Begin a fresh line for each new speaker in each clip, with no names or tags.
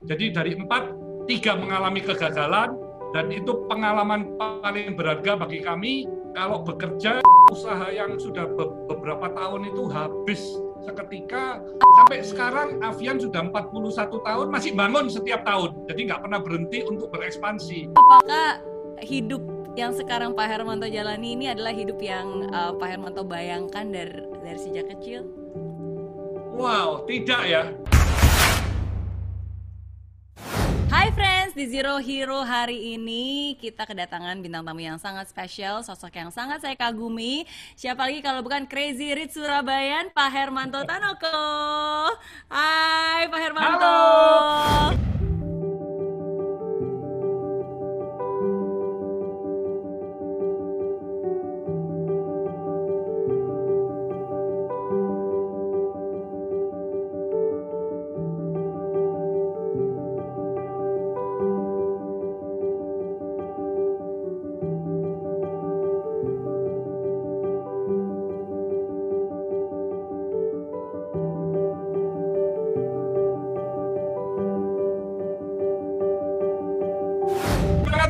Jadi dari empat, tiga mengalami kegagalan, dan itu pengalaman paling berharga bagi kami kalau bekerja usaha yang sudah beberapa tahun itu habis seketika sampai sekarang Avian sudah 41 tahun masih bangun setiap tahun. Jadi nggak pernah berhenti untuk berekspansi.
Apakah hidup yang sekarang Pak Hermanto jalani ini adalah hidup yang uh, Pak Hermanto bayangkan dari dari sejak kecil?
Wow tidak ya
Hai friends, di Zero Hero hari ini kita kedatangan bintang tamu yang sangat spesial, sosok yang sangat saya kagumi. Siapa lagi kalau bukan Crazy Rich Surabayan, Pak Hermanto Tanoko. Hai Pak Hermanto. Halo.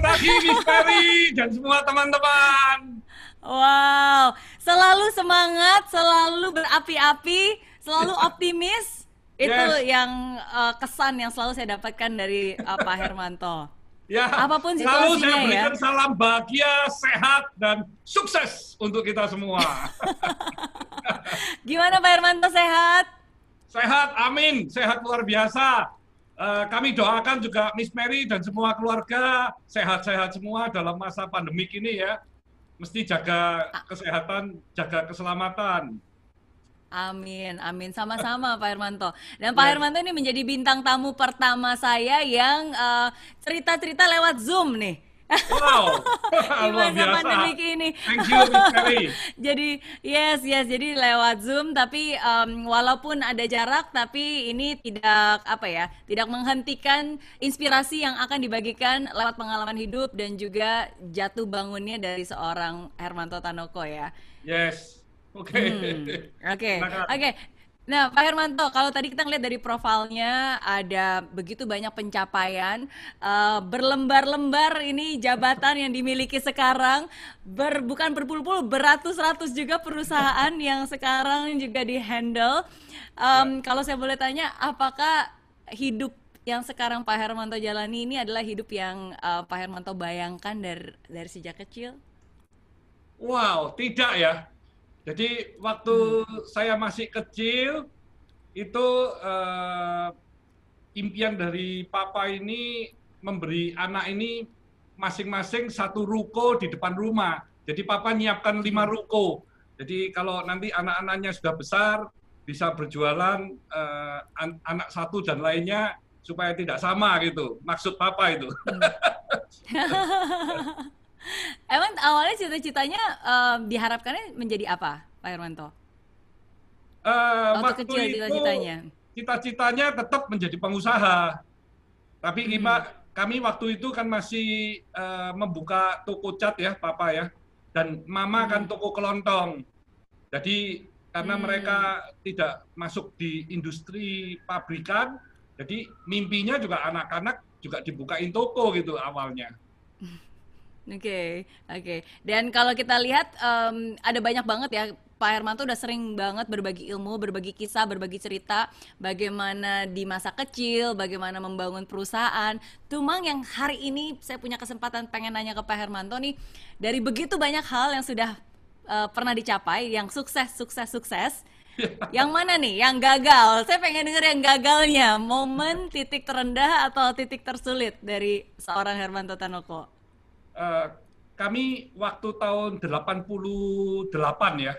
Miss Ferry dan semua teman-teman.
Wow, selalu semangat, selalu berapi-api, selalu optimis. Itu yes. yang uh, kesan yang selalu saya dapatkan dari uh, Pak Hermanto.
Ya, apa pun situasinya selalu saya ya. berikan ya. salam bahagia, sehat dan sukses untuk kita semua.
Gimana Pak Hermanto sehat?
Sehat, amin. Sehat luar biasa. Uh, kami doakan juga Miss Mary dan semua keluarga sehat-sehat semua dalam masa pandemik ini ya. Mesti jaga kesehatan, jaga keselamatan.
Amin, amin. Sama-sama Pak Hermanto. Dan Pak ya. Hermanto ini menjadi bintang tamu pertama saya yang uh, cerita-cerita lewat Zoom nih.
Wow,
di masa pandemi ini.
Thank you,
jadi yes, yes. Jadi lewat Zoom, tapi um, walaupun ada jarak, tapi ini tidak apa ya, tidak menghentikan inspirasi yang akan dibagikan lewat pengalaman hidup dan juga jatuh bangunnya dari seorang Hermanto Tanoko ya.
Yes. Oke. Okay.
Hmm, oke. Oke. Nah, Pak Hermanto, kalau tadi kita ngeliat dari profilnya ada begitu banyak pencapaian, uh, berlembar-lembar ini jabatan yang dimiliki sekarang, ber, bukan berpuluh-puluh, beratus-ratus juga perusahaan yang sekarang juga dihandle. Um, ya. Kalau saya boleh tanya, apakah hidup yang sekarang Pak Hermanto jalani ini adalah hidup yang uh, Pak Hermanto bayangkan dari dari sejak kecil?
Wow, tidak ya jadi waktu hmm. saya masih kecil itu uh, impian dari papa ini memberi anak ini masing-masing satu ruko di depan rumah. Jadi papa nyiapkan lima ruko. Jadi kalau nanti anak-anaknya sudah besar bisa berjualan uh, an anak satu dan lainnya supaya tidak sama gitu. Maksud papa itu. Hmm.
Emang awalnya cita-citanya um, diharapkannya menjadi apa, Pak Hermanto?
Uh, waktu, kecil cita-citanya. Cita-citanya tetap menjadi pengusaha. Tapi hmm. kami waktu itu kan masih uh, membuka toko cat ya, Papa ya. Dan Mama kan hmm. kan toko kelontong. Jadi karena hmm. mereka tidak masuk di industri pabrikan, jadi mimpinya juga anak-anak juga dibukain toko gitu awalnya.
Oke, okay, oke. Okay. Dan kalau kita lihat um, ada banyak banget ya Pak Hermanto udah sering banget berbagi ilmu, berbagi kisah, berbagi cerita bagaimana di masa kecil, bagaimana membangun perusahaan. Tumang yang hari ini saya punya kesempatan pengen nanya ke Pak Hermanto nih, dari begitu banyak hal yang sudah uh, pernah dicapai, yang sukses, sukses, sukses, yang mana nih yang gagal? Saya pengen denger yang gagalnya, momen titik terendah atau titik tersulit dari seorang Hermanto Tanoko.
Eh, kami waktu tahun 88 ya,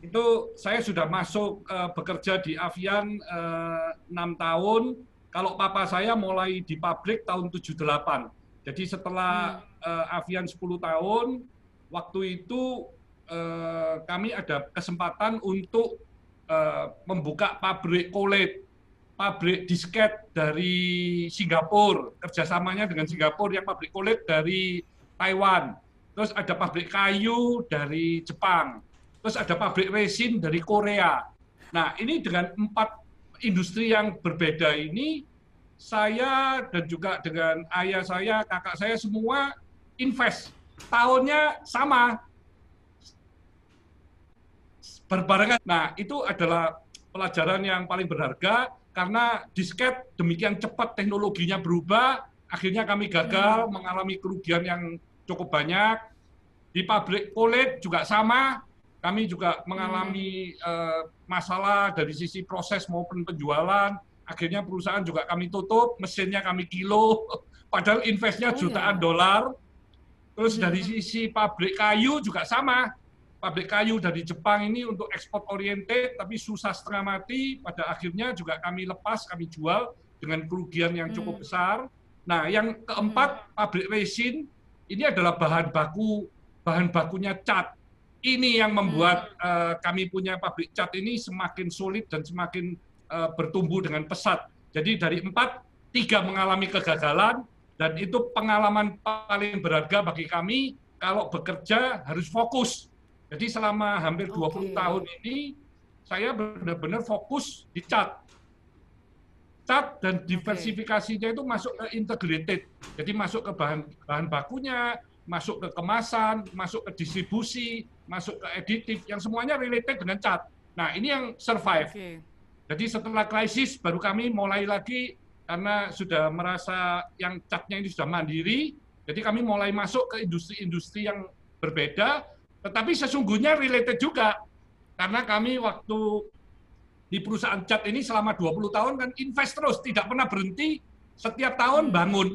itu saya sudah masuk uh, bekerja di Avian eh, enam tahun. Kalau papa saya mulai di pabrik tahun 78. Jadi setelah hmm. uh, Avian 10 tahun, waktu itu uh, kami ada kesempatan untuk uh, membuka pabrik kolet pabrik disket dari Singapura, kerjasamanya dengan Singapura yang pabrik kulit dari Taiwan. Terus ada pabrik kayu dari Jepang. Terus ada pabrik resin dari Korea. Nah, ini dengan empat industri yang berbeda ini, saya dan juga dengan ayah saya, kakak saya semua invest. Tahunnya sama. Berbarengan. Nah, itu adalah pelajaran yang paling berharga karena disket demikian cepat teknologinya berubah, akhirnya kami gagal hmm. mengalami kerugian yang cukup banyak. Di pabrik kulit juga sama, kami juga mengalami hmm. uh, masalah dari sisi proses maupun penjualan. Akhirnya perusahaan juga kami tutup, mesinnya kami kilo, padahal investnya oh, jutaan iya. dolar. Terus hmm. dari sisi pabrik kayu juga sama, pabrik kayu dari Jepang ini untuk ekspor oriented, tapi susah setengah mati. Pada akhirnya juga kami lepas, kami jual dengan kerugian yang cukup hmm. besar. Nah, yang keempat, hmm. pabrik resin ini adalah bahan baku bahan bakunya cat. Ini yang membuat hmm. uh, kami punya pabrik cat ini semakin sulit dan semakin uh, bertumbuh dengan pesat. Jadi dari empat, tiga mengalami kegagalan, dan itu pengalaman paling berharga bagi kami kalau bekerja harus fokus jadi selama hampir 20 okay. tahun ini saya benar-benar fokus di cat. Cat dan diversifikasinya itu masuk ke integrated. Jadi masuk ke bahan bahan bakunya, masuk ke kemasan, masuk ke distribusi, masuk ke editif, yang semuanya related dengan cat. Nah, ini yang survive. Okay. Jadi setelah krisis baru kami mulai lagi karena sudah merasa yang catnya ini sudah mandiri, jadi kami mulai masuk ke industri-industri yang berbeda tetapi sesungguhnya related juga. Karena kami waktu di perusahaan cat ini selama 20 tahun kan invest terus, tidak pernah berhenti, setiap tahun hmm. bangun.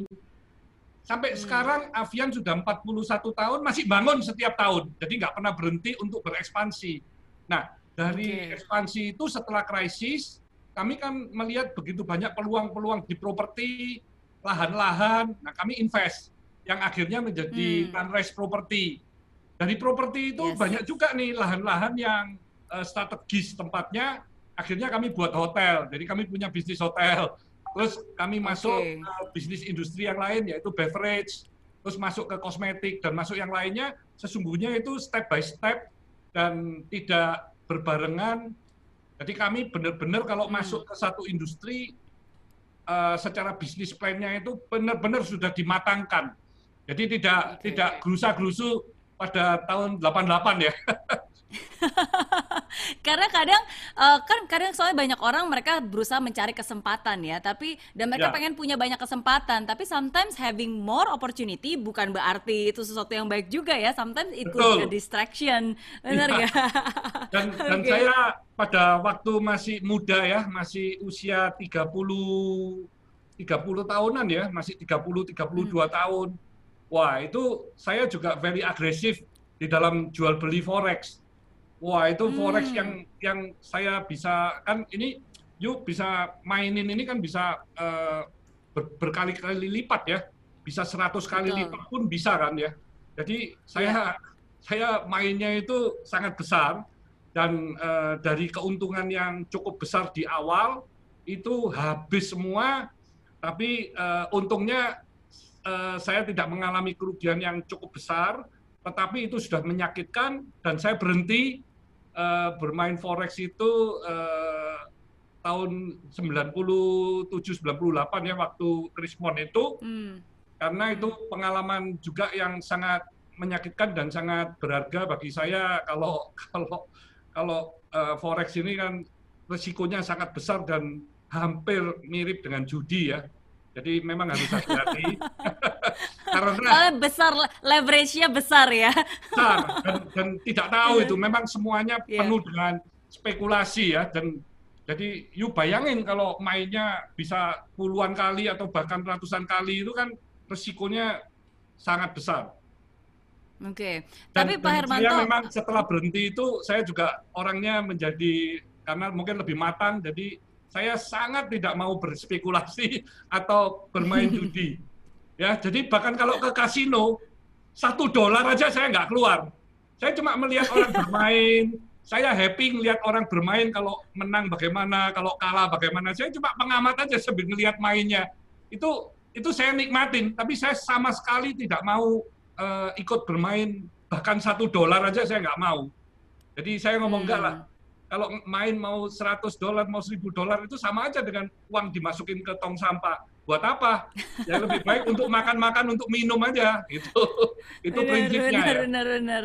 Sampai hmm. sekarang Avian sudah 41 tahun, masih bangun setiap tahun. Jadi nggak pernah berhenti untuk berekspansi. Nah, dari okay. ekspansi itu setelah krisis, kami kan melihat begitu banyak peluang-peluang di properti, lahan-lahan, nah kami invest yang akhirnya menjadi hmm. sunrise property. Dari properti itu yes. banyak juga nih lahan-lahan yang uh, strategis tempatnya. Akhirnya kami buat hotel. Jadi kami punya bisnis hotel. Terus kami masuk okay. ke bisnis industri yang lain yaitu beverage. Terus masuk ke kosmetik dan masuk yang lainnya. Sesungguhnya itu step by step dan tidak berbarengan. Jadi kami benar-benar kalau hmm. masuk ke satu industri uh, secara bisnis plan-nya itu benar-benar sudah dimatangkan. Jadi tidak okay. tidak gerusa-gerusu pada tahun 88 ya.
Karena kadang uh, kan kadang soalnya banyak orang mereka berusaha mencari kesempatan ya, tapi dan mereka ya. pengen punya banyak kesempatan, tapi sometimes having more opportunity bukan berarti itu sesuatu yang baik juga ya. Sometimes it could be a distraction. Benar ya.
Dan dan okay. saya pada waktu masih muda ya, masih usia 30 30 tahunan ya, masih 30 32 hmm. tahun Wah, itu saya juga very agresif di dalam jual beli forex. Wah, itu forex hmm. yang yang saya bisa kan ini yuk bisa mainin ini kan bisa uh, ber, berkali-kali lipat ya. Bisa 100 kali Betul. lipat pun bisa kan ya. Jadi saya ya. saya mainnya itu sangat besar dan uh, dari keuntungan yang cukup besar di awal itu habis semua tapi uh, untungnya saya tidak mengalami kerugian yang cukup besar, tetapi itu sudah menyakitkan dan saya berhenti uh, bermain forex itu uh, tahun 97 98 ya waktu Krismon itu. Hmm. Karena itu pengalaman juga yang sangat menyakitkan dan sangat berharga bagi saya kalau kalau kalau uh, forex ini kan resikonya sangat besar dan hampir mirip dengan judi ya. Jadi memang harus hati-hati.
Karena besar leverage-nya besar ya.
Besar dan, dan tidak tahu iya. itu memang semuanya yeah. penuh dengan spekulasi ya dan jadi you bayangin kalau mainnya bisa puluhan kali atau bahkan ratusan kali itu kan resikonya sangat besar.
Oke. Okay. Tapi Pak Hermanto
saya memang setelah berhenti itu saya juga orangnya menjadi karena mungkin lebih matang jadi saya sangat tidak mau berspekulasi atau bermain judi. Ya, jadi bahkan kalau ke kasino satu dolar aja saya nggak keluar. Saya cuma melihat orang bermain, saya happy melihat orang bermain kalau menang bagaimana, kalau kalah bagaimana. Saya cuma pengamat aja sambil melihat mainnya. Itu itu saya nikmatin, tapi saya sama sekali tidak mau uh, ikut bermain bahkan satu dolar aja saya nggak mau. Jadi saya ngomong enggak lah, kalau main mau 100 dolar, mau 1000 dolar itu sama aja dengan uang dimasukin ke tong sampah. Buat apa? Ya lebih baik untuk makan-makan, untuk minum aja. Gitu. Itu
Benar,
prinsipnya
benar,
ya.
benar, benar.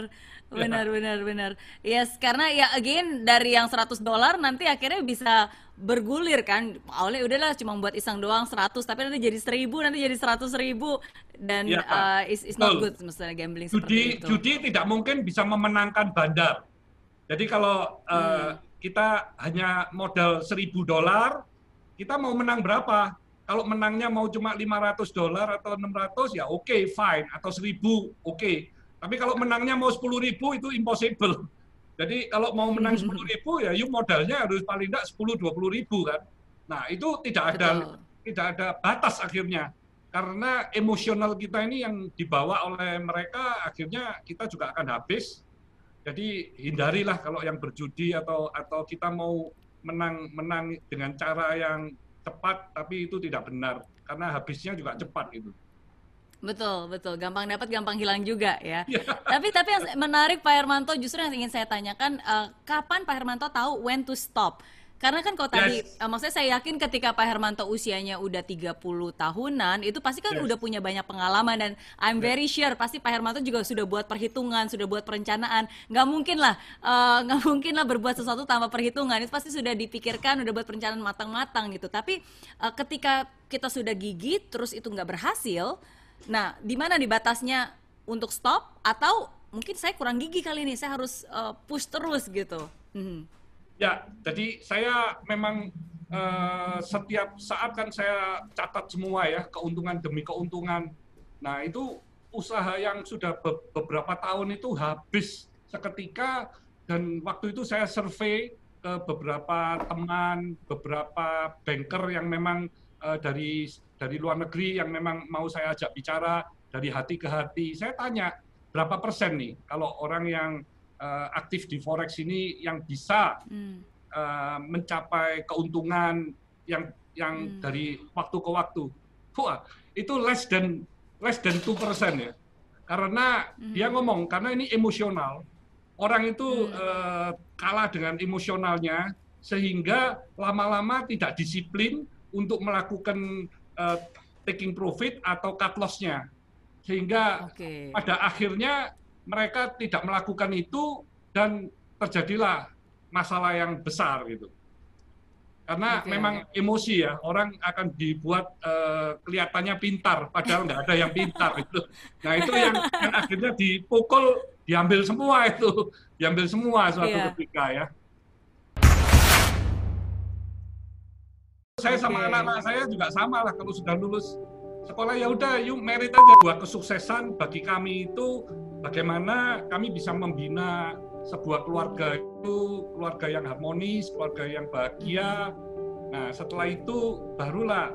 Ya.
Benar, benar, benar. Yes, karena ya again dari yang 100 dolar nanti akhirnya bisa bergulir kan. Awalnya udahlah cuma buat iseng doang 100, tapi nanti jadi 1000, nanti jadi 100 ribu dan
Ya,
uh, it's, it's not good misalnya gambling
Judi,
seperti itu.
judi tidak mungkin bisa memenangkan bandar. Jadi kalau
Hmm.
kita hanya modal 1000 dolar, kita mau menang berapa? Kalau menangnya mau cuma 500 dolar atau 600 ya oke fine atau 1000 oke. Tapi kalau menangnya mau 10.000 itu impossible. Jadi kalau mau menang 10.000 ya you modalnya harus paling tidak 10 20 ribu kan. Nah, itu tidak ada
Betul.
tidak ada batas akhirnya. Karena emosional kita ini yang dibawa oleh mereka akhirnya kita juga akan habis. Jadi hindarilah kalau yang berjudi atau atau kita mau menang menang dengan cara yang cepat tapi itu tidak benar karena habisnya juga cepat gitu.
Betul, betul. Gampang dapat, gampang hilang juga ya.
Iya.
Tapi tapi yang menarik Pak Hermanto justru yang ingin saya tanyakan eh, kapan Pak Hermanto tahu when to stop? Karena kan kalau tadi
Yes.
eh, maksudnya saya yakin ketika Pak Hermanto usianya udah 30 tahunan itu pasti kan
Yes.
udah punya banyak pengalaman dan I'm very sure pasti Pak Hermanto juga sudah buat perhitungan, sudah buat perencanaan. Nggak mungkin lah eh, nggak mungkin lah berbuat sesuatu tanpa perhitungan. Itu pasti sudah dipikirkan, udah buat perencanaan matang-matang gitu. Tapi eh, ketika kita sudah gigit terus itu nggak berhasil, Nah, di mana nih batasnya untuk stop atau mungkin saya kurang gigi kali ini, saya harus uh, push terus gitu. Mhm.
Ya, jadi saya memang eh, setiap saat kan saya catat semua ya keuntungan demi keuntungan. Nah itu usaha yang sudah be- beberapa tahun itu habis seketika dan waktu itu saya survei ke beberapa teman, beberapa banker yang memang eh, dari dari luar negeri yang memang mau saya ajak bicara dari hati ke hati. Saya tanya berapa persen nih kalau orang yang eh, aktif di forex ini yang bisa
Hmm.
eh, mencapai keuntungan yang yang
Hmm.
dari waktu ke waktu. Wah, itu less than less than 2% ya. Karena
Hmm.
dia ngomong karena ini emosional. Orang itu
Hmm.
eh, kalah dengan emosionalnya sehingga lama-lama tidak disiplin untuk melakukan eh, taking profit atau cut loss-nya. Sehingga
Oke.
pada akhirnya mereka tidak melakukan itu dan terjadilah masalah yang besar gitu. Karena
Oke.
memang emosi ya, orang akan dibuat eh, kelihatannya pintar, padahal nggak ada yang pintar itu. Nah itu yang, yang akhirnya dipukul, diambil semua itu, diambil semua suatu
Iya.
ketika ya. Saya sama anak-anak saya juga sama lah kalau sudah lulus sekolah ya udah yuk merit aja buat kesuksesan bagi kami itu bagaimana kami bisa membina sebuah keluarga itu keluarga yang harmonis, keluarga yang bahagia. Nah, setelah itu barulah